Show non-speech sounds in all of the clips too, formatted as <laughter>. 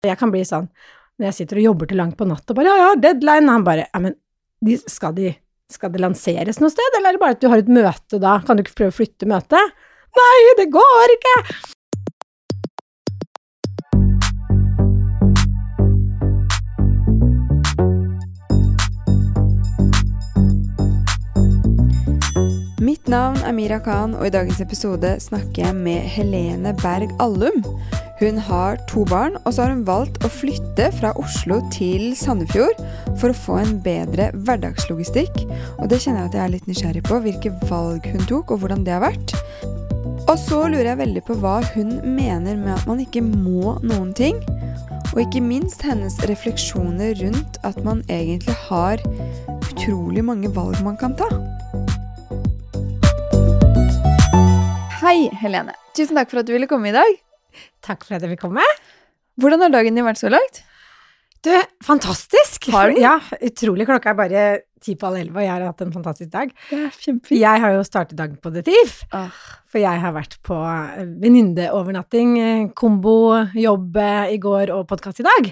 Jeg kan bli sånn når jeg sitter og jobber til langt på natt og bare ja, ja, deadline, og han bare ja, men de, skal, de, skal det lanseres noe sted, eller er det bare at du har et møte da, kan du ikke prøve å flytte møtet? Nei, det går ikke! Mitt navn er Mira Khan, og i dagens episode snakker jeg med Helene Berg Allum. Hun har to barn, og så har hun valgt å flytte fra Oslo til Sandefjord for å få en bedre hverdagslogistikk. Og det kjenner jeg at jeg er litt nysgjerrig på, hvilke valg hun tok, og hvordan det har vært. Og så lurer jeg veldig på hva hun mener med at man ikke må noen ting. Og ikke minst hennes refleksjoner rundt at man egentlig har utrolig mange valg man kan ta. Hei, Helene. Tusen takk for at du ville komme i dag. Takk for at jeg fikk komme. Hvordan har dagen din vært så langt? Du, fantastisk! Har den? Ja, utrolig. Klokka er bare ti på halv elleve, og jeg har hatt en fantastisk dag. Det er kjempefint. Jeg har jo startet dagen på Detiv, Ah, for jeg har vært på venninneovernatting, eh, kombo, jobb eh, i går og podkast i dag.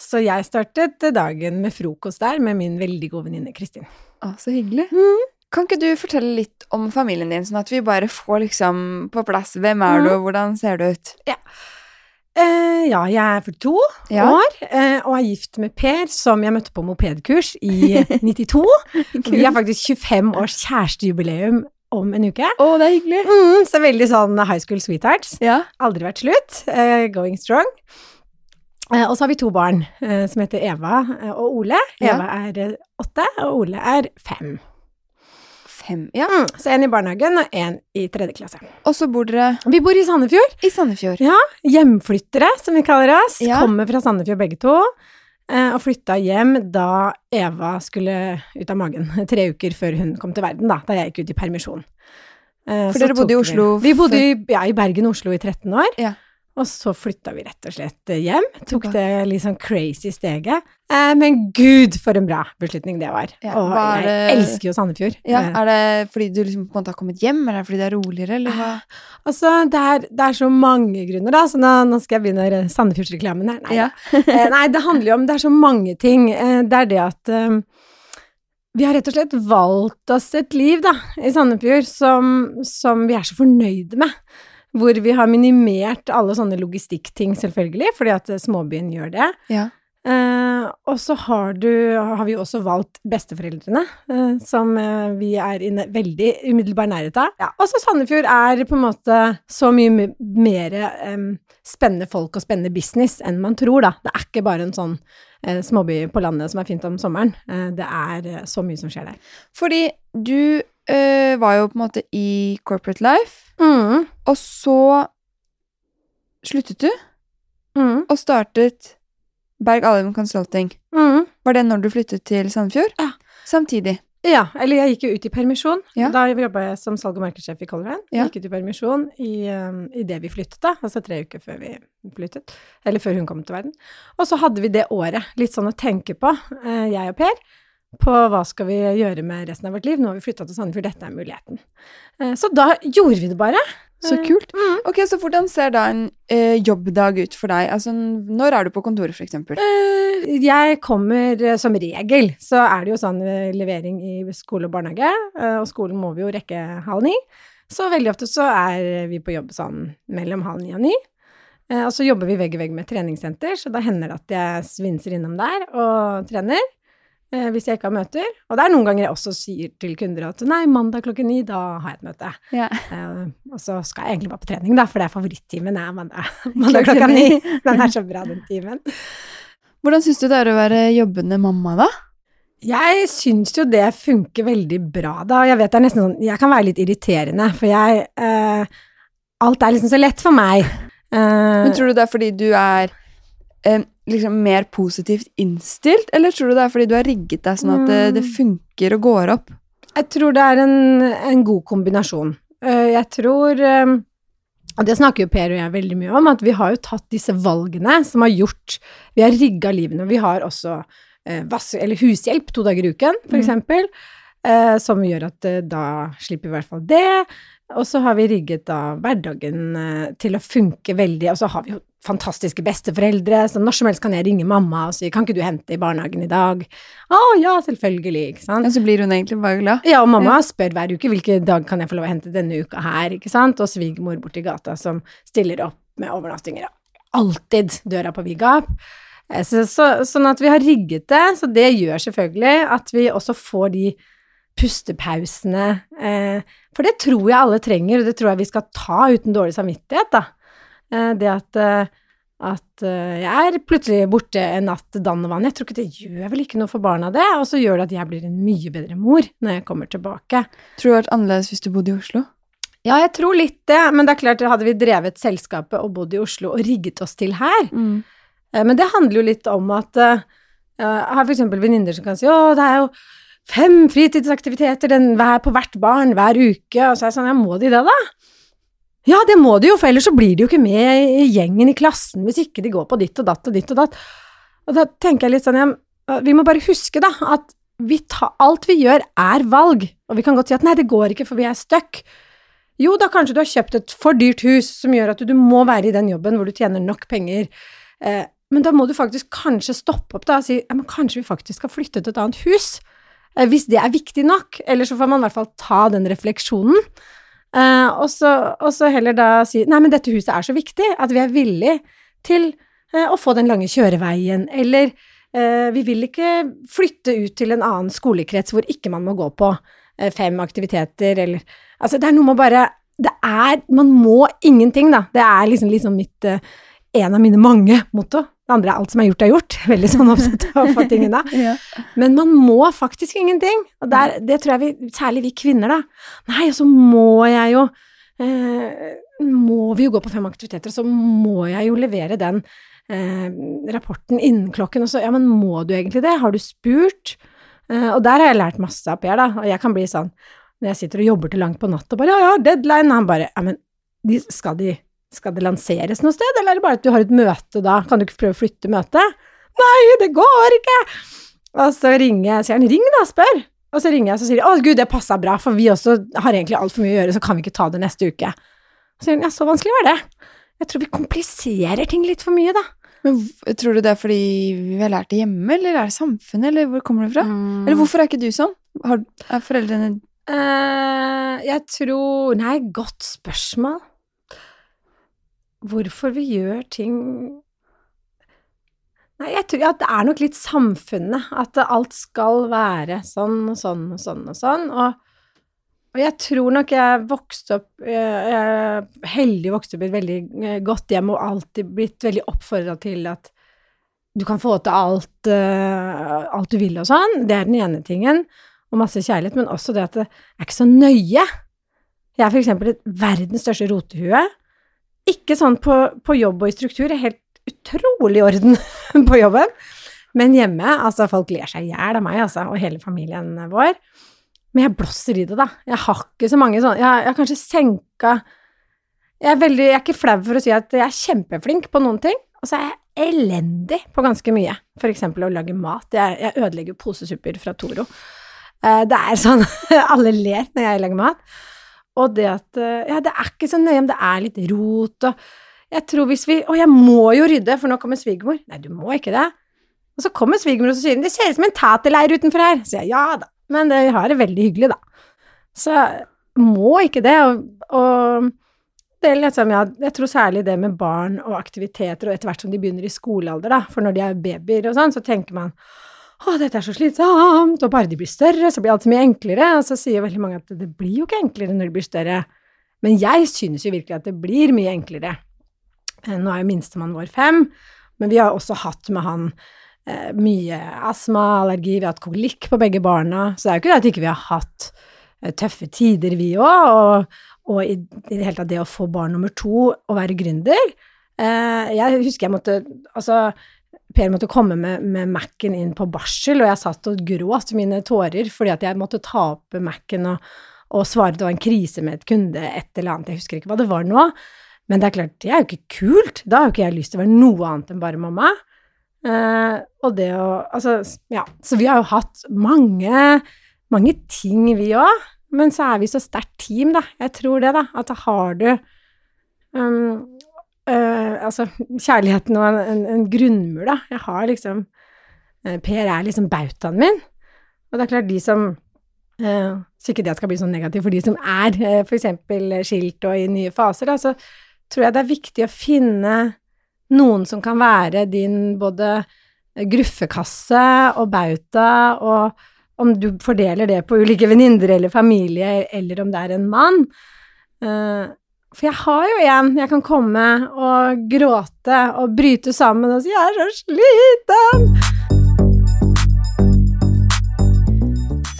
Så jeg startet dagen med frokost der med min veldig gode venninne Kristin. ah, så hyggelig. Mm. Kan ikke du fortelle litt om familien din, sånn at vi bare får liksom på plass hvem er du, og hvordan ser du ut? Eh, ja, jeg er 42 Ja. år uh, og er gift med Per, som jeg møtte på mopedkurs i <laughs> 92. Vi har faktisk 25 års kjærestejubileum om en uke. Å, det er hyggelig. Mm, så veldig sånn high school sweethearts. Ja. Aldri vært slutt. Uh, going strong. Og så har vi to barn som heter Eva og Ole. Ja. Eva er åtte, og Ole er fem. Fem. Ja. Mm, så en i barnehagen og en i tredje klasse. Og så bor dere Vi bor i Sandefjord. i Sandefjord. Ja, hjemflyttere, som vi kaller oss. Ja. Kommer fra Sandefjord begge to. eh, Og flytta hjem da Eva skulle ut av magen. <laughs> Tre uker før hun kom til verden, da. Da jeg gikk ut i permisjon. Eh, For så dere bodde i Oslo Vi, vi bodde i, ja, i Bergen og Oslo i 13 år. Ja. Og så flytta vi rett og slett hjem. Tok det litt sånn crazy steget. Eh, men gud, for en bra beslutning det var. Ja, og jeg det- elsker jo Sandefjord. Ja, Eh, Er det fordi du liksom på en måte har kommet hjem, eller er det fordi det er roligere, eller hva? Altså, det er, det er så mange grunner, da. Så nå, nå skal jeg begynne Sandefjordsreklamen her. Nei, Ja. eh, nei, det handler jo om Det er så mange ting. Eh, det er det at eh, vi har rett og slett valgt oss et liv, da, i Sandefjord som, som vi er så fornøyde med. Hvor vi har minimert alle sånne logistikkting, selvfølgelig, fordi at eh, småbyen gjør det. Ja. Eh, og så har, du, har vi også valgt besteforeldrene, eh, som eh, vi er i veldig umiddelbar nærhet av. Ja, og så Sandefjord er på en måte så mye mer em, spennende folk og spennende business enn man tror, da. Det er ikke bare en sånn eh, småby på landet som er fint om sommeren. Eh, det er eh, så mye som skjer der. Fordi du øh, var jo på en måte i corporate life, Mm, og så sluttet du, mm, og startet Berg Alum Consulting. mm. Var det når du flyttet til Sandefjord? Ja. Samtidig. Ja, eller jeg gikk jo ut i permisjon. Ja. Da jobba jeg som salg- og markedssjef i Color Line. Ja. Gikk ut i permisjon i, um, i det vi flyttet, da. Altså tre uker før vi flyttet. Eller før hun kom til verden. Og så hadde vi det året litt sånn å tenke på, uh, jeg og Per. På hva skal vi gjøre med resten av vårt liv? Nå har vi flytta til Sandefjord, dette er muligheten. Eh, så da gjorde vi det bare. Så Eh, kult. Mm. Ok, så hvordan ser da en eh, jobbdag ut for deg? Altså, når er du på kontoret, for eksempel? Eh, Jeg kommer eh, som regel, så er det jo sånn levering i skole og barnehage, eh, og skolen må vi jo rekke halv ni. Så veldig ofte så er vi på jobb sånn mellom halv ni og ni. Eh, Og så jobber vi vegg i vegg med treningssenter, så da hender det at jeg svinser innom der og trener. Eh, Hvis jeg ikke har møter. Og det er noen ganger jeg også sier til kunder at nei, mandag klokken ni, da har jeg et møte. Ja. Eh, og så skal jeg egentlig bare på trening, da, for det er favorittimen er mandag, <laughs> mandag klokka ni. Den er så bra, den timen. Hvordan syns du det er å være jobbende mamma, da? Jeg syns jo det funker veldig bra, da. Og jeg vet det er nesten sånn Jeg kan være litt irriterende, for jeg eh, Alt er liksom så lett for meg. Eh, Men tror du det er fordi du er eh, liksom mer positivt innstilt, eller tror du det er fordi du har rigget deg sånn at det, det Mm. funker og går opp? jeg tror det er en, en god kombinasjon. Eh, jeg tror eh, Og det snakker jo Per og jeg veldig mye om, at vi har jo tatt disse valgene som har gjort Vi har rigga livene, vi har også eh, vass, eller hushjelp to dager i uken, for Mm. eksempel. Eh, som gjør at eh, da slipper vi i hvert fall det. Og så har vi rigget da hverdagen eh, til å funke veldig, og så har vi jo fantastiske besteforeldre, så når som helst kan jeg ringe mamma og si 'kan ikke du hente i barnehagen i dag'? Å ja, selvfølgelig, ikke sant. Og så blir hun egentlig bare glad. Ja, og mamma spør hver uke hvilken dag kan jeg få lov å hente denne uka her, ikke sant, og svigermor borti gata som stiller opp med overnattinger. Alltid døra på vid gap. Eh, Så, så, sånn at vi har rigget det, så det gjør selvfølgelig at vi også får de pustepausene. Eh, for det tror jeg alle trenger, og det tror jeg vi skal ta uten dårlig samvittighet, da. Eh, det at, eh, at eh, jeg er plutselig borte en natt dann og vann. Jeg tror ikke det gjør vel ikke noe for barna, det. Og så gjør det at jeg blir en mye bedre mor når jeg kommer tilbake. Tror du det hadde vært annerledes hvis du bodde i Oslo? Ja, jeg tror litt det, men det er klart, hadde vi drevet selskapet og bodd i Oslo og rigget oss til her, mm. Men det handler jo litt om at Jeg har eksempel venninner som kan si å, det er jo fem fritidsaktiviteter den, hver, på hvert barn hver uke, og så er jeg sånn, ja, må de det da? Ja, det må de jo, for ellers så blir de jo ikke med i gjengen i klassen hvis ikke de går på ditt og datt og ditt og datt. Og da tenker jeg litt sånn, ja, vi må bare huske da, at vi ta, alt vi gjør er valg, og vi kan godt si at nei, det går ikke for vi er stuck. Jo, da kanskje du har kjøpt et for dyrt hus som gjør at du, du må være i den jobben hvor du tjener nok penger. Eh, men da må du faktisk kanskje stoppe opp da og si ja, men kanskje vi faktisk skal flytte til et annet hus. Eh, hvis det er viktig nok. Eller så får man i hvert fall ta den refleksjonen. Eh, og, så, heller da si nei, men dette huset er så viktig at vi er villig til uh, å få den lange kjøreveien. Eller uh, vi vil ikke flytte ut til en annen skolekrets hvor ikke man må gå på fem aktiviteter eller Altså, det er noe med å bare Det er Man må ingenting, da. Det er liksom, liksom mitt En av mine mange motto. Det andre er alt som er gjort, er gjort. <laughs> Veldig sånn opptatt av å få tingene. <laughs> Ja. Men man må faktisk ingenting. Og der, det tror jeg vi, særlig vi kvinner, da. Nei, og så må jeg jo eh, Må vi jo gå på fem aktiviteter, og så må jeg jo levere den eh, rapporten innen klokken. Og så, ja, men må du egentlig det? Har du spurt? Eh, og der har jeg lært masse av Per, da. Og jeg kan bli sånn når jeg sitter og jobber til langt på natt og bare ja, ja, deadline. Han bare ja, men de, skal, de, skal det lanseres noe sted, eller er det bare at du har et møte da? Kan du ikke prøve å flytte møtet? Nei, det går ikke! Og så ringer jeg, sier han ring da, spør. Og så ringer jeg og så sier de å gud, det passa bra, for vi også har egentlig altfor mye å gjøre, så kan vi ikke ta det neste uke. Så sier hun, ja, så vanskelig var det. Jeg tror vi kompliserer ting litt for mye, da. Men tror du det er fordi vi har lært det hjemme, eller er det samfunnet, eller hvor kommer det fra? Mm. Eller hvorfor er ikke du sånn? Har, er foreldrene uh, jeg tror Nei, godt spørsmål. Hvorfor vi gjør ting Nei, jeg tror at det er nok litt samfunnet. At alt skal være sånn og sånn og sånn og sånn. Og, og jeg tror nok jeg vokste opp Jeg er heldig vokste opp i et veldig eh, godt hjem og alltid blitt veldig oppfordra til at du kan få til alt, eh, alt du vil og sånn. Det er den ene tingen og masse kjærlighet, men også det at det er ikke så nøye. Jeg er for eksempel verdens største rotehue. Ikke sånn på, på jobb og i struktur, jeg er helt utrolig orden <laughs> på jobben. Men hjemme, altså folk ler seg i hjel av meg, altså, og hele familien vår. Men jeg blåser i det, da. Jeg har ikke så mange sånne Jeg, har kanskje senka jeg er, veldig, jeg er ikke flau for å si at jeg er kjempeflink på noen ting, og så er jeg elendig på ganske mye. For eksempel å lage mat. Jeg, jeg ødelegger posesupper fra Toro. Eh, det er sånn <laughs> Alle ler når jeg lager mat. Og det at eh, Ja, det er ikke så nøye om det er litt rot og Jeg tror hvis vi Å, jeg må jo rydde, for nå kommer svigermor. Nei, du må ikke det. Og så kommer svigermor og så sier hun, det ser ut som en taterleir utenfor her. Så jeg ja da, men vi har det veldig hyggelig, da. Så må ikke det. Og, og det er liksom, ja, jeg tror særlig det med barn og aktiviteter, og etter hvert som de begynner i skolealder, da, for når de er babyer og sånn, så tenker man å, dette er så slitsomt, og bare de blir større, så blir alt så mye enklere, og så sier veldig mange at det blir jo ikke enklere når de blir større. Men jeg synes jo virkelig at det blir mye enklere. Eh, Nå er jo minstemann vår fem, men vi har også hatt med han eh, mye astma, allergi, vi har hatt kolikk på begge barna, så det er jo ikke det at ikke vi har hatt eh, tøffe tider, vi òg, og, og i, i det hele tatt det å få barn nummer to og være gründer. Eh, jeg husker jeg måtte Altså, Per måtte komme med, med Mac-en inn på barsel, og jeg satt og gråt mine tårer fordi at jeg måtte ta opp Mac-en og, og svare det var en krise med et kunde, et eller annet, jeg husker ikke hva det var nå. Men det er klart, det er jo ikke kult. Da har jo ikke jeg lyst til å være noe annet enn bare mamma. Eh, og det å Altså, ja. Så vi har jo hatt mange, mange ting, vi òg. Men så er vi så sterkt team, da. Jeg tror det, da. At har du um, øh, altså, kjærligheten og en, en, en grunnmur, da. Jeg har liksom øh, Per er liksom bautaen min. Og det er klart, de som øh, Så ikke det skal bli sånn negativt for de som er øh, eksempel skilt og i nye faser, da, så tror jeg det er viktig å finne noen som kan være din både gruffekasse og bauta, og om du fordeler det på ulike venninner eller familie, eller om det er en mann. For jeg har jo en jeg kan komme og gråte og bryte sammen og si 'jeg er så sliten'.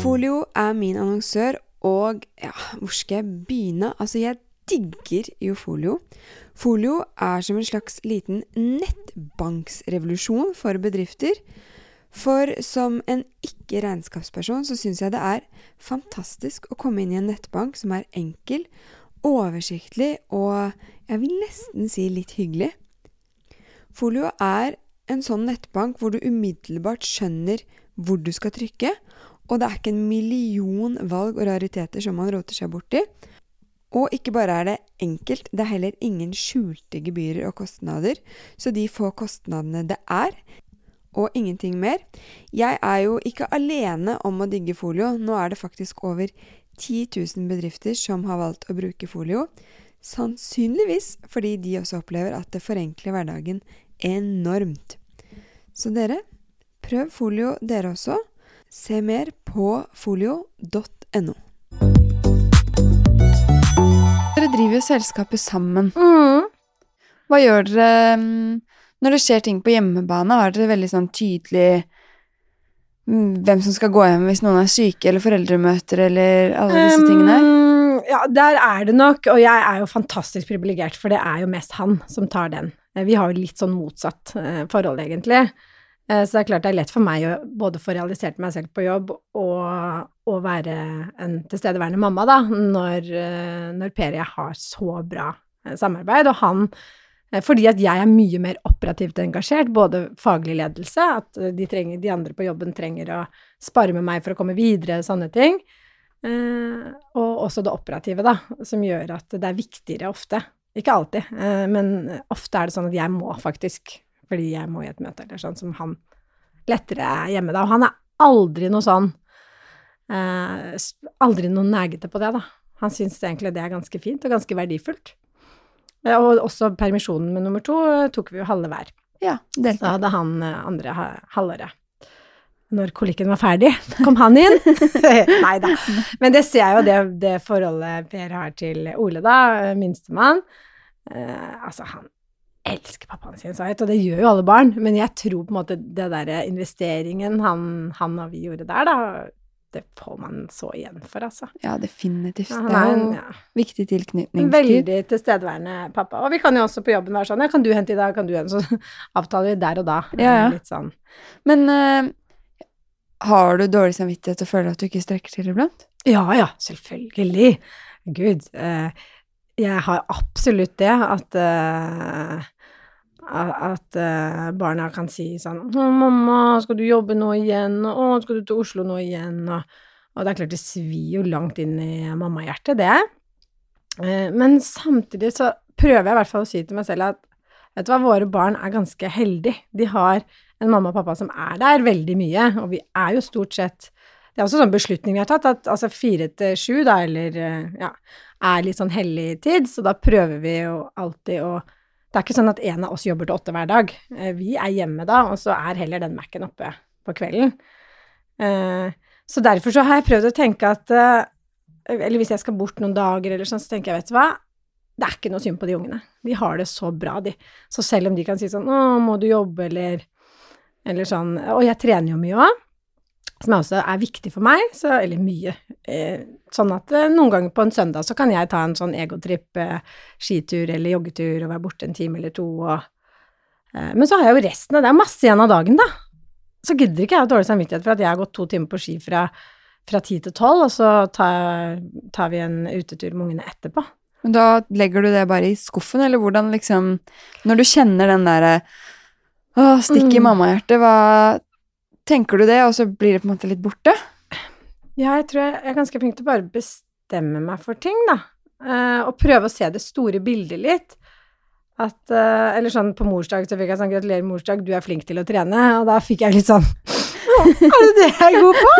Folio er min annonsør, og ja, hvor skal jeg begynne? Altså, jeg digger jo Folio. Folio er som en slags liten nettbanksrevolusjon for bedrifter. For som en ikke-regnskapsperson så syns jeg det er fantastisk å komme inn i en nettbank som er enkel, oversiktlig og jeg vil nesten si litt hyggelig. Folio er en sånn nettbank hvor du umiddelbart skjønner hvor du skal trykke, og det er ikke en million valg og rariteter som man råter seg borti. Og ikke bare er det enkelt, det er heller ingen skjulte gebyrer og kostnader, så de få kostnadene det er, og ingenting mer. Jeg er jo ikke alene om å digge folio, nå er det faktisk over 10 000 bedrifter som har valgt å bruke folio. Sannsynligvis fordi de også opplever at det forenkler hverdagen enormt. Så dere, prøv folio dere også. Se mer på folio.no. Dere driver jo selskapet sammen. Mm. Hva gjør dere mm, når det skjer ting på hjemmebane? Er dere veldig sånn tydelig hvem som skal gå hjem hvis noen er syke, eller foreldremøter, eller alle disse tingene? Um, ja, der er det nok, og jeg er jo fantastisk privilegert, for det er jo mest han som tar den. Eh, Vi har jo litt sånn motsatt eh, forhold, egentlig. Eh, Så det er klart det er lett for meg å både få realisert meg selv på jobb og, og være en tilstedeværende mamma, da, når, når Per har så bra samarbeid. Og han fordi at jeg er mye mer operativt engasjert, både faglig ledelse, at eh, de, trenger, de andre på jobben trenger å spare med meg for å komme videre, sånne ting. Eh, og også det operative, da, som gjør at det er viktigere ofte. Ikke alltid, eh, men ofte er det sånn at jeg må faktisk, fordi jeg må i et møte eller sånn, som han lettere er hjemme da. Og han er aldri noe sånn eh, Aldri noe negete på det, da. Han syns egentlig det er ganske fint og ganske verdifullt. Eh, Og også permisjonen med nummer to eh, tok vi jo halve hver. Ja, Så delte. hadde han eh, andre halvåret. Når kolikken var ferdig, <laughs> kom han inn. <laughs> Nei da. Men det ser jeg jo, det, det forholdet Per har til Ole, da, minstemann. Eh, altså, han elsker pappaen sin, sa jeg, og det gjør jo alle barn. Men jeg tror på en måte det derre investeringen han, han og vi gjorde der, da, det får man så igjen for, altså. Ja, definitivt. Ja, det er en ja, viktig tilknytningstid. veldig tilstedeværende pappa. Og vi kan jo også på jobben være sånn, ja, kan du hente i dag, kan du hente, så <laughs> avtaler vi der og da. Ja, ja. Litt sånn. Men uh, har du dårlig samvittighet og føler at du ikke strekker til iblant? Ja, ja, selvfølgelig. Gud, Uh, jeg har absolutt det, at eh, at eh, barna kan si sånn 'Å, mamma, skal du jobbe nå igjen?' 'Å, skal du til Oslo nå igjen?' Og, og det er klart, det svir jo langt inn i mammahjertet, det. Eh, men samtidig så prøver jeg i hvert fall å si til meg selv at vet du hva, våre barn er ganske heldige. De har en mamma og pappa som er der veldig mye, og vi er jo stort sett det er også sånn beslutning vi har tatt, at altså fire til sju, da, eller eh, ja, er litt sånn hellig tid, så da prøver vi jo alltid å Det er ikke sånn at en av oss jobber til åtte hver dag. Eh, Vi er hjemme da, og så er heller den Mac-en oppe på kvelden. Eh, Så derfor så har jeg prøvd å tenke at eh, Eller hvis jeg skal bort noen dager eller sånn, så tenker jeg, vet du hva, det er ikke noe synd på de ungene. De har det så bra, de. Så selv om de kan si sånn 'Å, må du jobbe', eller, eller sånn Og jeg trener jo mye òg som også er viktig for meg, så, eller mye. Eh, sånn at eh, noen ganger på en søndag så kan jeg ta en sånn egotripp, eh, skitur eller joggetur og være borte en time eller to og eh, Men så har jeg jo resten av det, er masse igjen av dagen, da. Så gidder ikke jeg ha dårlig samvittighet for at jeg har gått to timer på ski fra, fra ti til tolv, og så tar, tar vi en utetur med ungene etterpå. Men da legger du det bare i skuffen, eller hvordan liksom Når du kjenner den derre Å, stikk i Mm. mammahjertet, hva Tenker du det, og så blir det på en måte litt borte? Ja, jeg tror jeg er ganske flink til å bare bestemme meg for ting, da. Uh, og prøve å se det store bildet litt. At, uh, eller sånn på morsdag så fikk jeg sånn 'gratulerer morsdag, du er flink til å trene', og da fikk jeg litt sånn <laughs> Er det det jeg er god på?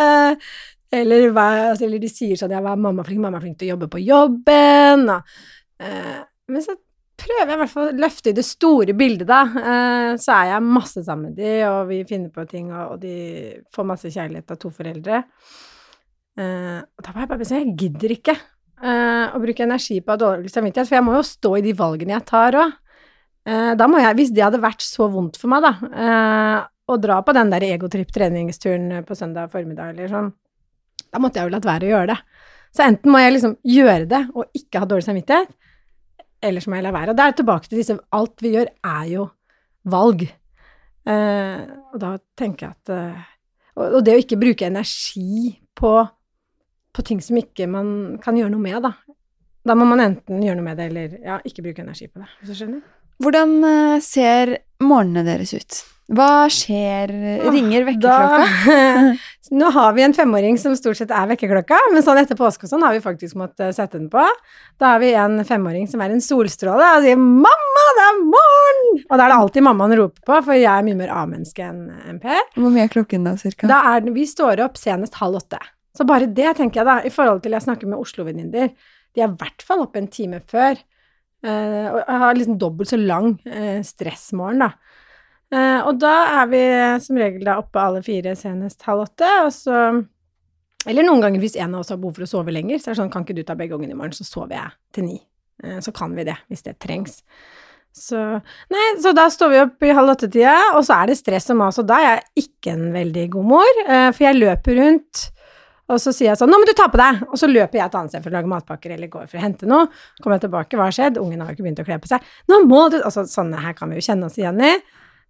uh, <laughs> eller, altså, eller de sier sånn 'ja, hva er mamma flink? Mamma er flink til å jobbe på jobben', og Men så prøver jeg i hvert fall løfte i det store bildet, da. Eh, så er jeg masse sammen med de, og vi finner på ting, og, de får masse kjærlighet av to foreldre. Eh, og da var jeg bare sånn jeg gidder ikke eh, å bruke energi på dårlig samvittighet, for jeg må jo stå i de valgene jeg tar òg. Da må jeg, hvis det hadde vært så vondt for meg, da, å dra på den der egotripp-treningsturen på søndag formiddag eller sånn, da måtte jeg jo latt være å gjøre det. Så enten må jeg liksom gjøre det og ikke ha dårlig samvittighet, eller så må jeg la være. Og det er tilbake til disse Alt vi gjør, er jo valg. Eh, og da tenker jeg at eh, og, det å ikke bruke energi på, på ting som ikke man kan gjøre noe med, da. Da må man enten gjøre noe med det, eller ja, ikke bruke energi på det. Hvis du skjønner? Hvordan eh, ser morgenene deres ut? Hva skjer? Ringer vekkerklokka? <laughs> Nå har vi en femåring som stort sett er vekkerklokka, men sånn etter påske og sånn har vi faktisk måttet sette den på. Da har vi en femåring som er en solstråle og sier 'mamma, det er morgen!' Og da er det alltid mammaen roper på, for jeg er mye mer A-menneske enn enn Per. Hvor mye er klokken da, cirka? Da er vi står opp senest halv åtte. Så bare det, tenker jeg da, i forhold til jeg snakker med Oslo-venninner, de er i hvert fall oppe en time før. eh, og har liksom dobbelt så lang eh, stressmorgen, da. Eh, og da er vi som regel da oppe alle fire senest halv åtte, og så Eller noen ganger hvis en av oss har behov for å sove lenger, så er det sånn kan ikke du ta begge ungene i morgen, så sover jeg til ni. Eh, så kan vi det, hvis det trengs. Så Nei, så da står vi opp i halv åtte-tida, og så er det stress og mas, og da er jeg ikke en veldig god mor, eh, for jeg løper rundt. Og så sier jeg sånn 'Nå må du ta på deg!' Og så løper jeg et annet sted for å lage matpakker eller går for å hente noe. Kommer jeg tilbake, hva har skjedd? Ungen har jo ikke begynt å kle på seg. 'Nå må du Altså, sånne her kan vi jo kjenne oss igjen i.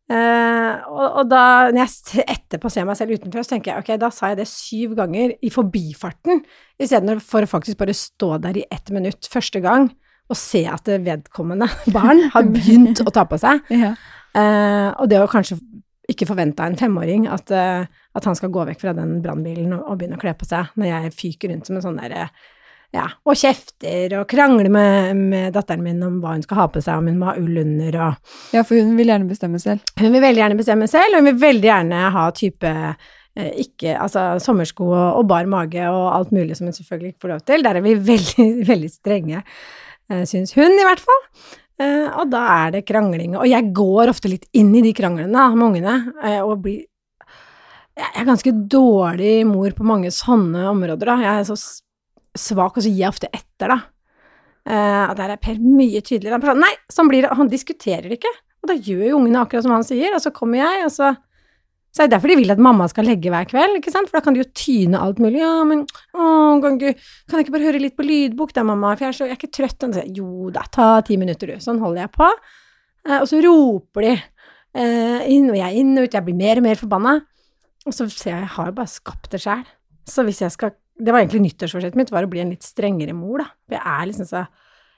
Eh, og, og da, når jeg etterpå ser meg selv utenfra, så tenker jeg ok, da sa jeg det syv ganger i forbifarten, istedenfor å faktisk bare stå der i ett minutt første gang og se at det vedkommende <laughs> barn har begynt å ta på seg. <laughs> Ja. Uh, og det å kanskje ikke forvente av en femåring at, uh, at han skal gå vekk fra den brannbilen og, og begynne å kle på seg, når jeg fyker rundt som en sånn derre ja, og kjefter og krangler med, med datteren min om hva hun skal ha på seg, om hun må ha ull under og ja, for hun vil gjerne bestemme selv. Hun vil veldig gjerne bestemme selv, og hun vil veldig gjerne ha type eh, ikke, altså sommersko og, og bar mage og alt mulig som hun selvfølgelig ikke får lov til. Der er vi <laughs> veldig, veldig strenge, eh, syns hun i hvert fall. Eh, og da er det krangling. Og jeg går ofte litt inn i de kranglene med ungene, eh, og blir Jeg er ganske dårlig mor på mange sånne områder, da. Jeg er så svak, og så gir jeg ofte etter, da. Uh, der er Per mye tydeligere. Han Nei, sånn blir det. Han diskuterer ikke. Og da gjør jo ungene akkurat som han sier, og så kommer jeg, og så så det derfor de vil at mamma skal legge hver kveld, ikke sant? For da kan de jo tyne alt mulig. Ja, men å, kan, du, kan jeg ikke bare høre litt på lydbok da, mamma? For jeg er, så, jeg er ikke trøtt. Og så, jo da, ta ti minutter, du. Sånn holder jeg på. Eh, og så roper de eh, inn, og jeg inn og ut. Jeg blir mer og mer forbanna. Og så ser jeg, jeg har jo bare skapt det sjæl. Så hvis jeg skal Det var egentlig nyttårsforsettet mitt, var å bli en litt strengere mor, da. For jeg er liksom så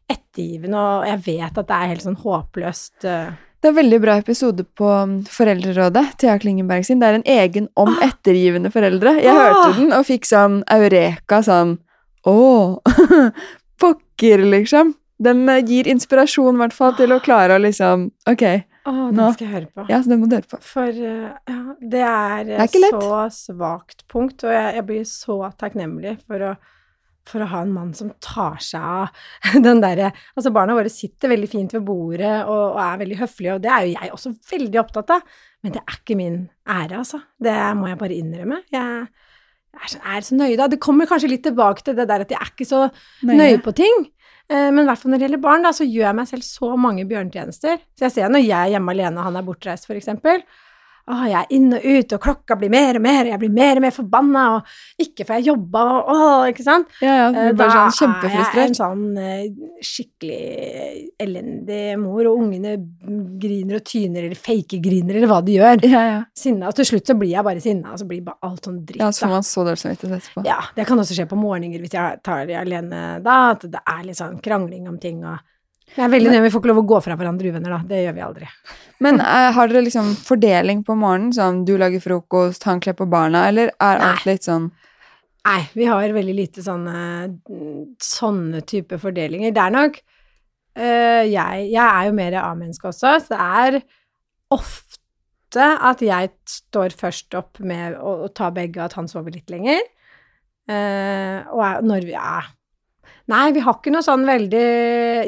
ettergivende, og jeg vet at det er helt sånn håpløst eh, Det er en veldig bra episode på um, Foreldrerådet, Thea Klingenberg sin. Det er en egen om Ah. ettergivende foreldre. Jeg Ah. hørte den og fikk sånn eureka, sånn Å, <laughs> pokker, liksom. Den eh, gir inspirasjon, i hvert fall, til å klare å liksom Ok, Å, den Nå. skal jeg høre på. ja, så den må du høre på. For uh, ja, det er, Det er så svakt punkt, og jeg, jeg blir så takknemlig for å, for å ha en mann som tar seg av <laughs> den derre Altså, barna våre sitter veldig fint ved bordet og, og er veldig høflige, og det er jo jeg også veldig opptatt av, men det er ikke min ære, altså. Det må jeg bare innrømme. Jeg er så, er så nøye da. Det kommer kanskje litt tilbake til det der at jeg er ikke så nøye på ting. Eh, Men i hvert fall når det gjelder barn, da, så gjør jeg meg selv så mange bjørnetjenester. Så jeg ser når jeg er hjemme alene, og han er bortreist, eksempel. Å, jeg er inn og ut, og klokka blir mer og mer, og jeg blir mer og mer forbanna, og ikke får jeg jobba, og å, ikke sant? Ja, ja, du Eh, blir bare sånn er jeg en sånn eh, skikkelig elendig mor, og ungene griner og tyner, eller fake-griner, eller hva de gjør. Ja, ja. Sinna, og til slutt så blir jeg bare sinna, og så blir bare alt sånn dritt. ja, så får man så dårlig samvittighet etterpå. Ja, det kan også skje på morgener hvis jeg tar det alene da, at det er litt sånn krangling om ting og Jeg er veldig nøye, vi får ikke lov å gå fra hverandre uvenner, da. Det gjør vi aldri. <laughs> Men uh, har dere liksom fordeling på morgenen? Sånn du lager frokost, han kler på barna, eller er alt litt sånn Nei, vi har veldig lite sånne, sånne type fordelinger. Det er nok uh, jeg, jeg er jo mer A-menneske også, så det er ofte at jeg står først opp med å, å ta begge, og at han sover litt lenger. Uh, og er, når vi er Nei, vi har ikke noe sånn veldig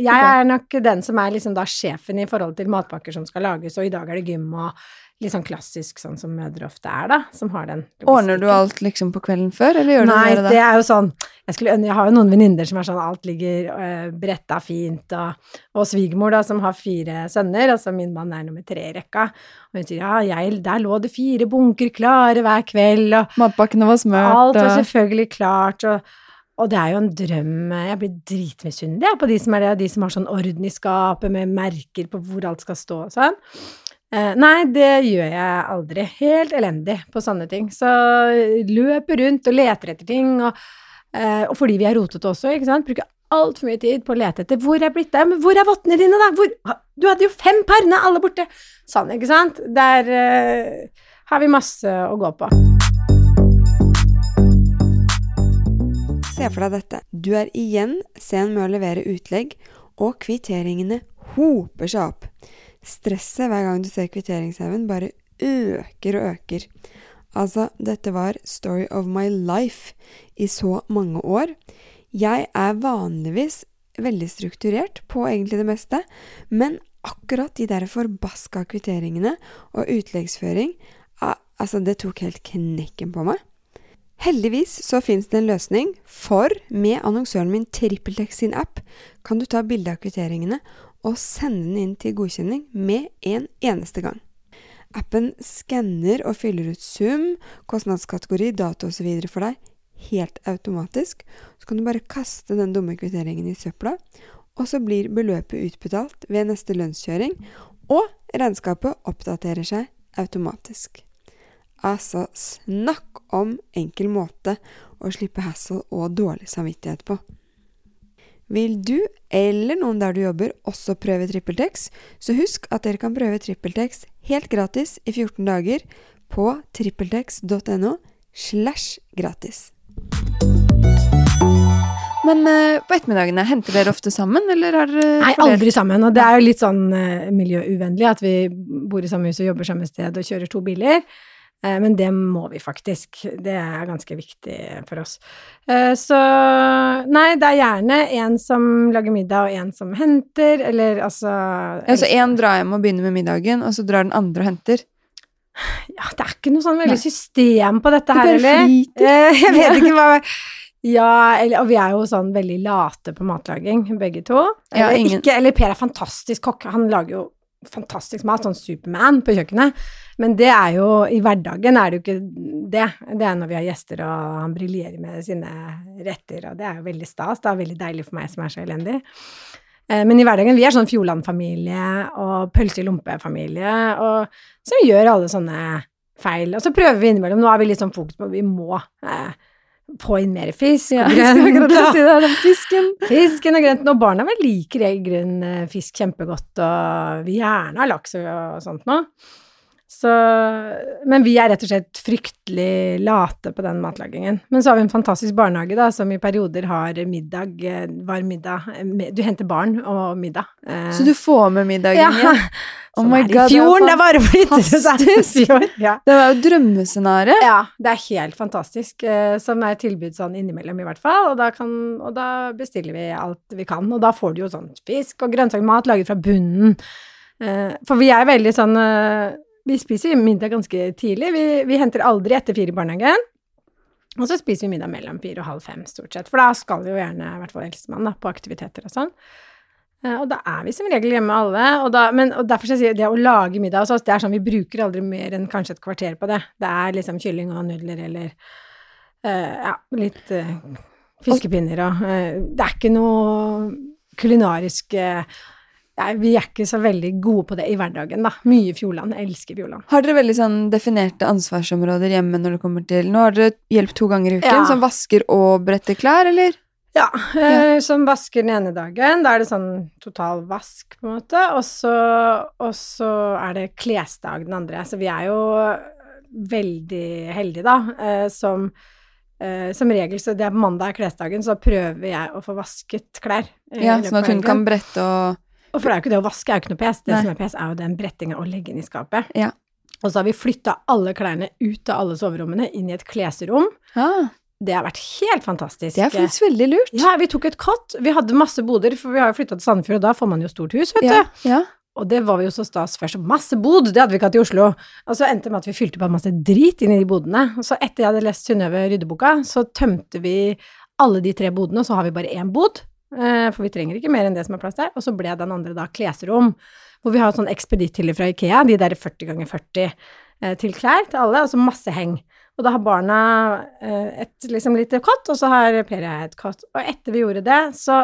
Jeg er nok den som er liksom da sjefen i forhold til matpakker som skal lages, og i dag er det gym og litt sånn klassisk sånn som mødre ofte er, da, som har den Ordner du alt liksom på kvelden før, eller gjør du Nei, av det det? er jo sånn jeg, skulle, jeg har jo noen venninner som er sånn alt ligger øh, bretta fint, og, og svigermor da, som har fire sønner, altså min mann er nummer tre i rekka, og hun sier ja, jeg, der lå det fire bunker klare hver kveld, og Matpakkene var smørt, alt var selvfølgelig klart, og, og det er jo en drøm, jeg blir dritmisunnelig på de som er det, de som har sånn orden i skapet med merker på hvor alt skal stå og sånn. Eh, nei, det gjør jeg aldri. Helt elendig på sånne ting. Så løper rundt og leter etter ting, og, eh, og fordi vi er rotete også, ikke sant, bruker altfor mye tid på å lete etter hvor er blitt det, men hvor er vottene dine, da? Hvor, du hadde jo fem par, nå er alle borte! Sånn, ikke sant? Der eh, har vi masse å gå på. Se for deg dette. Du er igjen sen med å levere utlegg, og kvitteringene hoper seg opp. Stresset hver gang du ser kvitteringshaugen bare øker og øker. Altså, dette var story of my life i så mange år. Jeg er vanligvis veldig strukturert på egentlig det meste, men akkurat de der forbaska kvitteringene og utleggsføring, altså, det tok helt knekken på meg. Heldigvis så finnes det en løsning, for med annonsøren min TrippelTex sin app kan du ta bilde av kvitteringene og sende den inn til godkjenning med en eneste gang. Appen skanner og fyller ut sum, kostnadskategori, dato osv. for deg helt automatisk. Så kan du bare kaste den dumme kvitteringen i søpla, og så blir beløpet utbetalt ved neste lønnskjøring, og regnskapet oppdaterer seg automatisk. Altså, snakk om enkel måte å slippe hassle og dårlig samvittighet på. Vil du, eller noen der du jobber, også prøve TrippelTex, så husk at dere kan prøve TrippelTex helt gratis i 14 dager på trippeltex.no slash gratis. Men uh, på ettermiddagene, henter dere ofte sammen, eller har dere Nei, aldri sammen. Og det er jo litt sånn uh, miljøuvennlig at vi bor i samme hus og jobber samme sted og kjører to biler. Eh, men det må vi faktisk. Det er ganske viktig for oss. Eh, så nei, det er gjerne en som lager middag og en som henter, eller altså Ja, så én drar hjem og begynner med middagen, og så drar den andre og henter. Ja, det er ikke noe sånn veldig system på dette Det her, eller? Eh, Jeg vet ikke hva <laughs> Ja, eller, og vi er jo sånn veldig late på matlaging, begge to. Ja, ingen- ikke, eller Per er fantastisk kokk, han lager jo fantastisk mat, sånn Superman på kjøkkenet. Men det er jo I hverdagen er det jo ikke det. Det er når vi har gjester og han briljerer med sine retter, og det er jo veldig stas. Det er veldig deilig for meg som er så elendig. Eh, Men i hverdagen, vi er sånn Fjordland-familie og pølse i lompe-familie, og som gjør alle sånne feil. Og så prøver vi innimellom, nå har vi litt sånn fokus på at vi må eh, få inn mer fisk og <laughs> grønt. Ja, si det, fisken. <laughs> Fisken og grønt. og barna vel liker i grunnen eh, fisk kjempegodt, og vi gjerne har laks og sånt nå. Så, men vi er rett og slett fryktelig late på den matlagingen. Men så har vi en fantastisk barnehage da, som i perioder har middag, varm middag, eh, du henter barn og middag. eh, Så du får med middagen ja. <laughs> Oh my i god, er fjorden, det er bare å flytte seg. fantastisk. <laughs> Ja. Det var jo drømmescenarioet. Ja, det er helt fantastisk. eh, Som er et tilbud sånn innimellom, i hvert fall. Og da, kan, og da bestiller vi alt vi kan. Og da får du jo sånn fisk og grønnsaksmat laget fra bunnen. Eh, For vi er veldig sånn eh, Vi spiser middag ganske tidlig. Vi, vi henter aldri etter fire i barnehagen. Og så spiser vi middag mellom fire og halv fem, stort sett. For da skal jo gjerne, i hvert fall eldstemann, på aktiviteter og sånn. Eh, Og da er vi som regel hjemme alle. Og, da, men, og derfor skal jeg si det å lage middag hos oss, det er sånn vi bruker aldri mer enn kanskje et kvarter på det. Det er liksom kylling og nudler eller uh, ja, litt uh, fiskepinner og uh, Det er ikke noe kulinarisk eh, Nei, vi er ikke så veldig gode på det i hverdagen, da. Mye Fjordland. Jeg elsker Fjordland. Har dere veldig sånn definerte ansvarsområder hjemme når det kommer til Nå har dere hjelp to ganger i uken, Ja. som vasker og bretter klær, eller? Ja, eh, som vasker den ene dagen. Da er det sånn total vask, på en måte. Og så, og så er det klesdag den andre. Så vi er jo veldig heldige, da, eh, som Uh, som regel, så det er mandag er klesdagen, så prøver jeg å få vasket klær. eh, Ja, sånn at hun kan brette og Og for det er jo ikke det å vaske, er jo ikke noe pes. Det Nei. som er pes, er jo den brettinga å legge inn i skapet. Ja. Og så har vi flytta alle klærne ut av alle soverommene, inn i et klesrom. ah, Det har vært helt fantastisk. Det er faktisk veldig lurt. Ja, vi tok et kott. Vi hadde masse boder, for vi har jo flytta til Sandefjord, og da får man jo stort hus, vet Ja, du. ja. Og det var vi jo så stas først. Masse bod, det hadde vi ikke hatt i Oslo. Og så endte det med at vi fylte på masse drit inn i de bodene. Og så etter jeg hadde lest Synnøve Ryddeboka, så tømte vi alle de tre bodene, og så har vi bare én bod. Eh, For vi trenger ikke mer enn det som er plass der. Og så ble den andre da klesrom, hvor vi har sånn ekspeditthylle fra Ikea, de der 40 ganger 40 eh, til klær til alle, og så masse heng. Og da har barna eh, et liksom lite kott, og så har Per og jeg et kott. Og etter vi gjorde det, så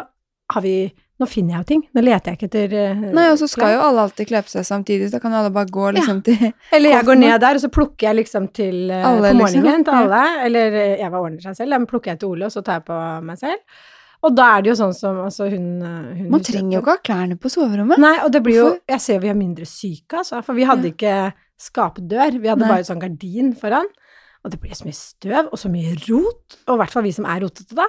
har vi Nå finner jeg jo ting. Nå leter jeg ikke etter uh, Nei, og så skal klær. jo alle alltid kle på seg samtidig, så da kan alle bare gå liksom til <laughs> Eller jeg går ned der, og så plukker jeg liksom til uh, Alle, på liksom. morgenen til alle. Eller Eva ordner seg selv, da plukker jeg til Ole, og så tar jeg på meg selv. Og da er det jo sånn som altså hun, eh, hun Man trenger jo ikke ha klærne på soverommet. Nei, og det blir jo Jeg ser vi er mindre syke, altså. For vi hadde ikke skapdør. Vi hadde Nei. bare sånn gardin foran. Og det blir så mye støv, og så mye rot. Og i hvert fall vi som er rotete, da.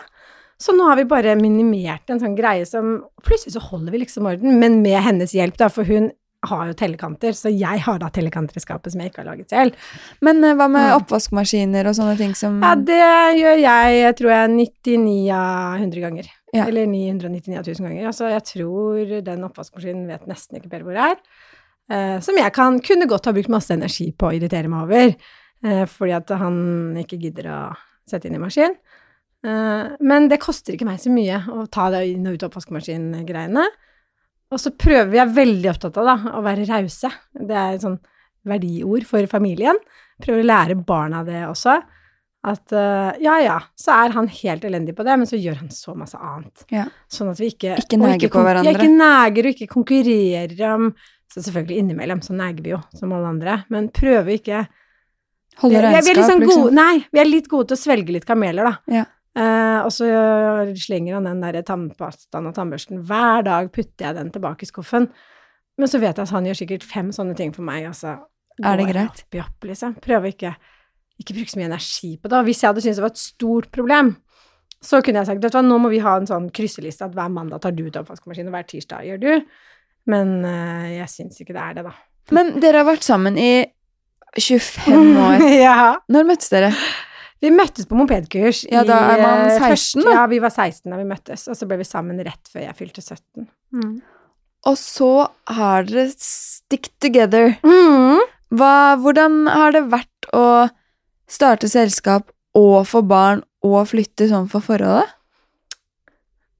Så nå har vi bare minimert en sånn greie som Plutselig så holder vi liksom orden, men med hennes hjelp, da, for hun har jo tellekanter, så jeg har da tellekanter i skapet som jeg ikke har laget selv. Men eh, hva med oppvaskmaskiner og sånne ting som Ja, det gjør jeg, tror jeg, 99 av 100 ganger. Ja. Eller 999 av 1000 ganger. Altså, jeg tror den oppvaskmaskinen vet nesten ikke bedre hvor det er. Eh, som jeg kan, kunne godt ha brukt masse energi på å irritere meg over. Eh, fordi at han ikke gidder å sette inn i maskin. Eh, men det koster ikke meg så mye å ta det inn og ut oppvaskmaskingreiene. Og så prøver vi, er veldig opptatt av da, å være rause. Det er et sånn verdiord for familien. Prøver å lære barna det også. At uh, ja, ja, så er han helt elendig på det, men så gjør han så masse annet. Ja. Sånn at vi ikke Ikke neger på hverandre. Ja, ikke neger og ikke konkurrerer om Så selvfølgelig innimellom så neger vi jo, som alle andre, men prøver ikke holde regnskap, sånn liksom? gode, Nei, vi er litt gode til å svelge litt kameler, da. Ja. Eh, og så slenger han den der tannpastaen og tannbørsten. Hver dag putter jeg den tilbake i skuffen. Men så vet jeg at han gjør sikkert fem sånne ting for meg, altså. Er det greit? Opp i opp, liksom. Prøver ikke ikke bruke så mye energi på det. Hvis jeg hadde syntes det var et stort problem, så kunne jeg sagt vet du hva, nå må vi ha en sånn krysseliste at hver mandag tar du ut oppvaskmaskinen, og hver tirsdag gjør du. Men eh, jeg syns ikke det er det, da. Men dere har vært sammen i 25 <laughs> år. ja. Når møttes dere? Vi møttes på mopedkurs Ja, da er man eh, 16 første- da. Ja, vi var 16 da vi møttes, og så ble vi sammen rett før jeg fylte 17. Mm. Og så har dere stick together. Mm. Hva, hvordan har det vært å starte selskap og få barn og flytte sånn for forholdet?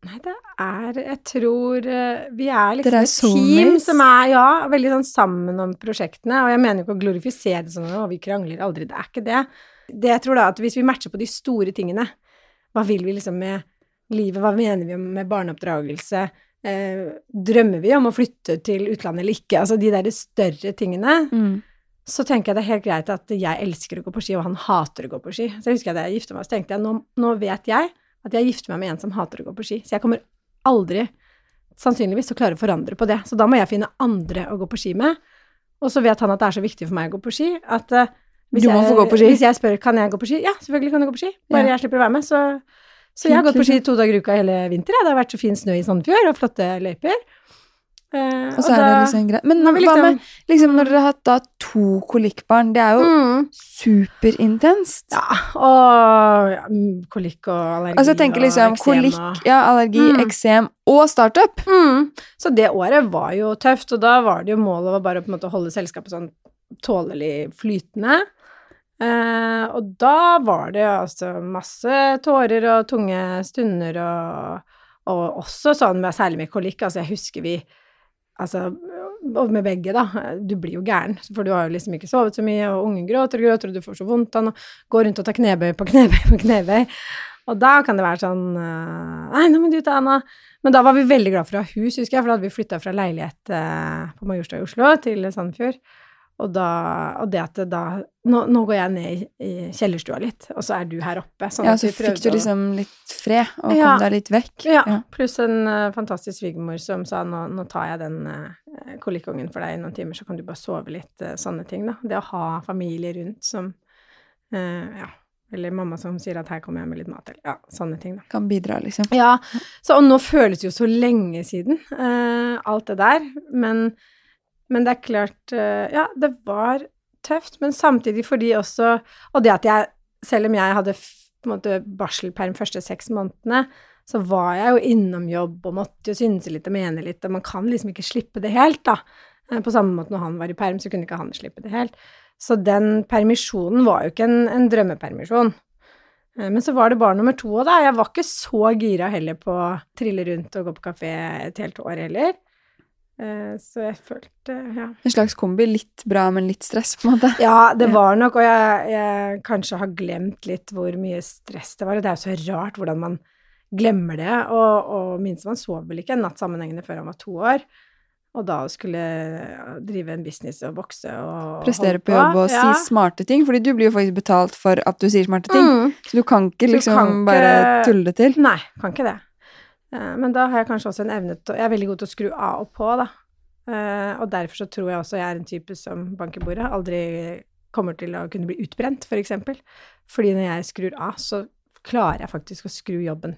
Nei, det er Jeg tror eh, vi er liksom Dere er et team som er ja, veldig sånn sammen om prosjektene. Og jeg mener jo ikke å glorifisere det sånn at vi krangler aldri. Det er ikke det. Det jeg tror da at hvis vi matcher på de store tingene, hva vil vi liksom med livet, hva mener vi med barneoppdragelse, eh, drømmer vi om å flytte til utlandet eller ikke, altså de der større tingene, så tenker jeg det er helt greit at jeg elsker å gå på ski, og han hater å gå på ski. Så jeg husker at da jeg gifta meg, så tenkte jeg nå, nå vet jeg at jeg gifter meg med en som hater å gå på ski. Så jeg kommer aldri, sannsynligvis, til å klare å forandre på det. Så da må jeg finne andre å gå på ski med. Og så vet han at det er så viktig for meg å gå på ski at eh, hvis, Du må jeg, få gå på ski. hvis jeg spør kan jeg gå på ski, ja, selvfølgelig kan du gå på ski. Bare Ja. jeg slipper å være med. Så, så jeg har gått på ski liksom. to dager i uka hele vinteren. Det har vært så fin snø i Sandefjord, og flotte løyper. Eh, Og så er det liksom greit. Men hva med liksom- liksom når dere har hatt da to kolikkbarn? Det er jo mm. superintenst. Ja, og ja, mm, kolikk og allergi Altså jeg tenker liksom og eksem kolikk, og ja, allergi, Mm. eksem og startup. mm. Så det året var jo tøft, og da var det jo målet å bare på en måte holde selskapet sånn tålelig flytende. Eh, og da var det altså masse tårer og tunge stunder og, og også sånn med, særlig med kolikk. Altså jeg husker vi Altså, og med begge, da. Du blir jo gæren, for du har jo liksom ikke sovet så mye, og ungen gråter og gråter, og du får så vondt av den, og går rundt og tar knebøy på knebøy på knebøy. Og da kan det være sånn eh, Nei, nå må du ut, Anna. Men da var vi veldig glad for å ha hus, husker jeg, for da hadde vi flytta fra leilighet eh, på Majorstua i Oslo til Sandefjord. Og, da, og det at da nå, nå går jeg ned i, i kjellerstua litt, og så er du her oppe. Sånn Ja, så fikk du liksom litt fred og Ja. kom deg litt vekk. Ja, pluss en uh, fantastisk svigermor som sa nå, nå tar jeg den uh, kolikkungen for deg i noen timer, så kan du bare sove litt, Uh, sånne ting, da. Det å ha familie rundt som eh, ja, Eller mamma som sier at 'her kommer jeg med litt mat', eller ja, sånne ting, da. Kan bidra, liksom. Ja, så og nå føles det jo så lenge siden, eh, alt det der. Men, men det er klart eh, Ja, det var tøft, men samtidig fordi også Og det at jeg, selv om jeg hadde på en måte barselperm første seks månedene, så var jeg jo innom jobb og måtte jo synse litt og mene litt, og man kan liksom ikke slippe det helt, da. Eh, På samme måte når han var i perm, så kunne ikke han slippe det helt. Så den permisjonen var jo ikke en, en drømmepermisjon. Eh, Men så var det barn nummer to òg, da. Jeg var ikke så gira heller på å trille rundt og gå på kafé et helt år heller. Eh, Så jeg følte, ja. En slags kombi. Litt bra, men litt stress, på en måte. Ja, det var nok, og jeg, jeg kanskje har glemt litt hvor mye stress det var. og Det er jo så rart hvordan man glemmer det. Og, og minstemann sov vel ikke en natt sammenhengende før han var to år. Og da skulle drive en business og vokse og Prestere på jobb og Ja. si smarte ting. Fordi du blir jo faktisk betalt for at du sier smarte ting. Mm. Så du kan ikke liksom kan bare ikke- tulle det til. Nei, kan ikke det. Eh, Men da har jeg kanskje også en evne til Jeg er veldig god til å skru av og på, da. Eh, Og derfor så tror jeg også jeg er en type som banker bordet. Aldri kommer til å kunne bli utbrent, for eksempel. Fordi når jeg skrur av, så klarer jeg faktisk å skru jobben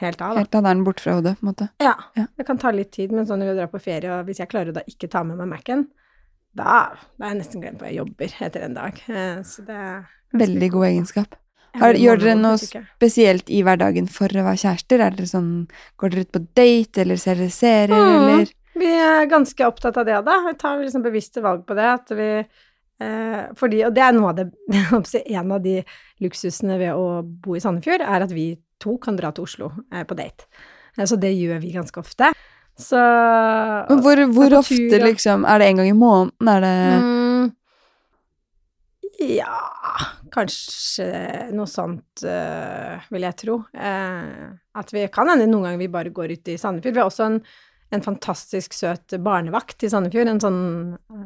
helt av, da. Helt av den borte fra hodet, på en måte. Ja. Ja. Det kan ta litt tid, men sånn når vi drar på ferie, og hvis jeg klarer å da ikke ta med meg Mac-en, da, da er jeg nesten glemt hva jeg jobber etter en dag. Eh, Så det er Veldig god egenskap. Har, gjør dere noe spesielt i hverdagen for å være kjærester? Er dere sånn, går dere ut på date, eller ser dere serier, Mm. eller Vi er ganske opptatt av det, da. Vi tar liksom bevisste valg på det. At vi, eh, fordi, og det er noe av det <laughs> En av de luksusene ved å bo i Sandefjord, er at vi to kan dra til Oslo eh, på date. Eh, så det gjør vi ganske ofte. Så Men hvor, hvor ofte, liksom? Er det en gang i måneden? Er det Mm, ja Kanskje noe sånt, eh, vil jeg tro. Eh, at vi kan hende noen ganger vi bare går ut i Sandefjord. Vi har også en, en fantastisk søt barnevakt i Sandefjord. En sånn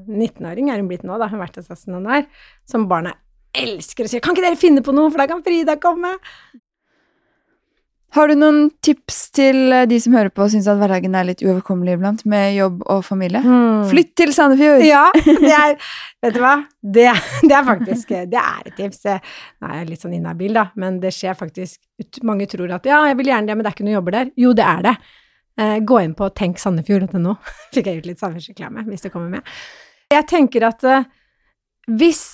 19-åring er hun blitt nå, da. Hun har vært hos oss noen år. Som barna elsker og sier 'Kan ikke dere finne på noe, for da kan Frida komme?' Har du noen tips til eh, de som hører på og syns at hverdagen er litt uoverkommelig iblant, med jobb og familie? Flytt til Sandefjord! Ja, det er Vet du hva? Det, <laughs> det er faktisk Det er et tips. Nå er jeg litt sånn inhabil, da, men det skjer faktisk Mange tror at ja, jeg vil gjerne det, men det er ikke noen jobber der. Jo, det er det. Eh, gå inn på tenksandefjord.no. <laughs> Fikk jeg gjort litt samfunnsreklame, hvis det kommer med. Jeg tenker at eh, hvis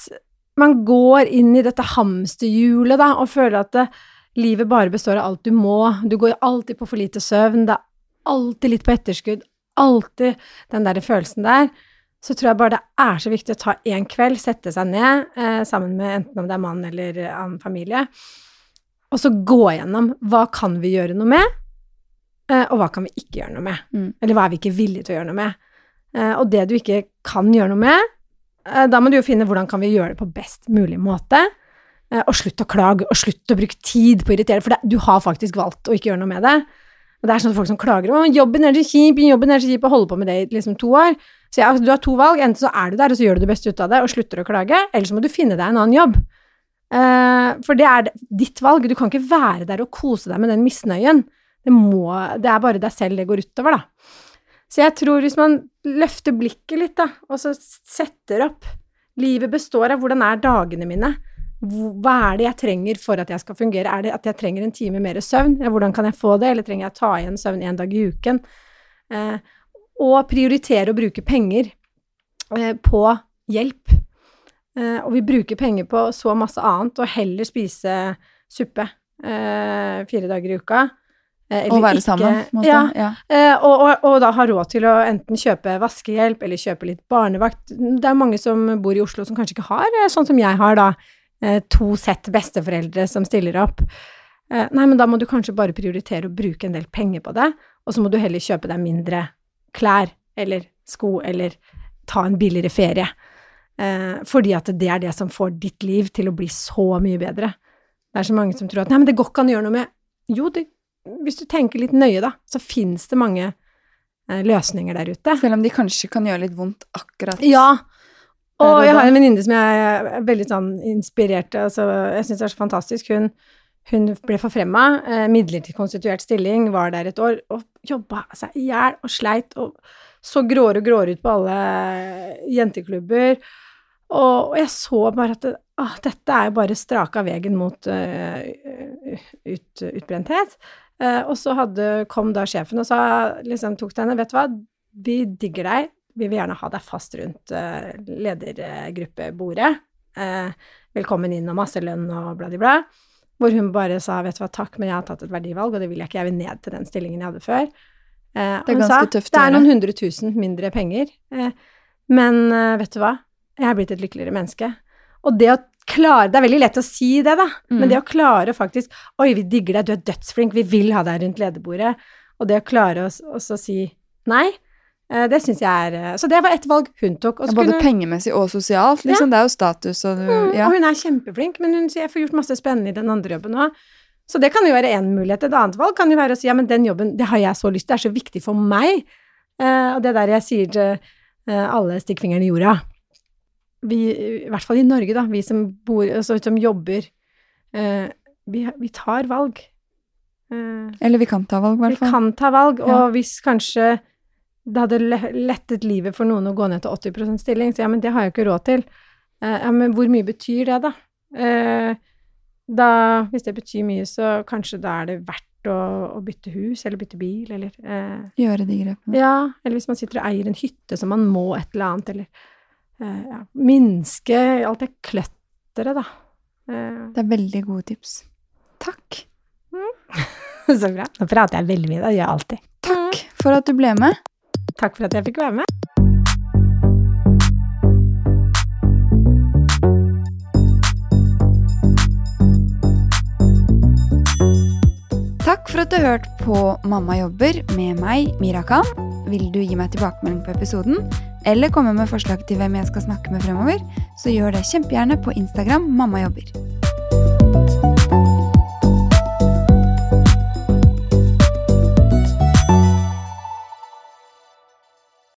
man går inn i dette hamsterhjulet, da, og føler at eh, livet bare består av alt du må, du går alltid på for lite søvn, det er alltid litt på etterskudd, alltid den der følelsen der, så tror jeg bare det er så viktig å ta en kveld, sette seg ned eh, sammen med enten om det er mann eller annen familie, og så gå gjennom hva kan vi gjøre noe med, eh, og hva kan vi ikke gjøre noe med. Mm. Eller hva er vi ikke villige til å gjøre noe med. Eh, og det du ikke kan gjøre noe med, eh, da må du jo finne hvordan kan vi gjøre det på best mulig måte. Eh, og slutt å klage, og slutt å bruke tid på å irritere, for det, du har faktisk valgt å ikke gjøre noe med det. Og det er sånn folk som klager om jobben er så kjip, jobben er så kjip, og holder på med det i liksom to år. Så ja, du har to valg, enten så er du der, og så gjør du det beste ut av det, og slutter å klage, eller så må du finne deg en annen jobb. Uh, for det er ditt valg, du kan ikke være der og kose deg med den misnøyen. Det, må, det er bare deg selv det går utover, da. Så jeg tror hvis man løfter blikket litt, da, og så setter opp Livet består av hvordan er dagene mine? Hva er det jeg trenger for at jeg skal fungere? Er det at jeg trenger en time mer søvn? Hvordan kan jeg få det? Eller trenger jeg ta igjen søvn en dag i uken? Eh, og prioritere å bruke penger eh, på hjelp. Eh, og vi bruker penger på så masse annet, og heller spise suppe eh, fire dager i uka. Eh, Og være ikke- sammen, måte. Ja, Ja. Eh, og, og, og da ha råd til å enten kjøpe vaskehjelp eller kjøpe litt barnevakt. Det er mange som bor i Oslo som kanskje ikke har, sånn som jeg har da, to sett besteforeldre som stiller opp. Eh, nei, men da må du kanskje bare prioritere å bruke en del penger på det, og så må du heller kjøpe deg mindre klær eller sko eller ta en billigere ferie. Eh, fordi at det er det som får ditt liv til å bli så mye bedre. Det er så mange som tror at nei, men det går ikke an å gjøre noe med Jo, det, hvis du tenker litt nøye, da, så fins det mange eh, løsninger der ute. Selv om de kanskje kan gjøre litt vondt akkurat Ja. Og jeg har en venninne som jeg er veldig sånn inspirert av, altså, jeg syns det er så fantastisk. Hun, hun ble forfremma, eh, midlertidig konstituert stilling, var der et år og jobba seg i hjel og sleit og så gråere og gråere ut på alle jenteklubber. Og, og jeg så bare at det, ah, dette er jo bare straka veien mot uh, ut, utbrenthet. Uh, og så hadde, kom da sjefen og sa, liksom tok til henne, vet du hva, vi digger deg, vi vil gjerne ha deg fast rundt uh, ledergruppebordet. velkommen inn og masse lønn og bla, bla, bla. Hvor hun bare sa, vet du hva, takk, men jeg har tatt et verdivalg, og det vil jeg ikke, jeg vil ned til den stillingen jeg hadde før. det er ganske sa, tøft Det er noen hundre tusen mindre penger, men vet du hva, jeg har blitt et lykkeligere menneske. Og det å klare Det er veldig lett å si det, da, mm. men det å klare å faktisk Oi, vi digger deg, du er dødsflink, vi vil ha deg rundt lederbordet. Og det å klare å si nei, det syns jeg er eh, Så det var et valg hun tok. Ja, både pengemessig og sosialt, liksom. Ja. Det er jo status og mm, ja. Og hun er kjempeflink, men hun sier jeg får gjort masse spennende i den andre jobben òg. Så det kan jo være én mulighet. Et annet valg kan jo være å si ja, men den jobben, det har jeg så lyst til, det er så viktig for meg. Eh, og det der jeg sier til uh, alle stikk fingeren i jorda vi, i hvert fall i Norge, da, vi som bor, altså, som jobber eh, vi, vi, tar valg. Eh, Eller vi kan ta valg, i hvert fall. Vi kan ta valg, og ja. hvis kanskje det hadde lettet livet for noen å gå ned til 80% stilling, så ja, men det har jeg jo ikke råd til. Eh, ja, men hvor mye betyr det, da? Eh, da? Hvis det betyr mye, så kanskje da er det verdt å, å bytte hus, eller bytte bil, eller eh, Gjøre de grepene. Ja, eller hvis man sitter og eier en hytte som man må et eller annet, eller Eh, ja, minske alt det kløtteret, da. Eh. Det er veldig gode tips. Takk. Mm. <laughs> Så bra. Nå prater jeg veldig mye, det gjør jeg alltid. Takk for at du ble med. Takk for at jeg fikk være med. Takk for at du hørte på Mamma jobber med meg, Mira Khan. Vil du gi meg tilbakemelding på episoden? eller komme med forslag til hvem jeg skal snakke med fremover, så gjør det kjempegjerne på Instagram mammajobber.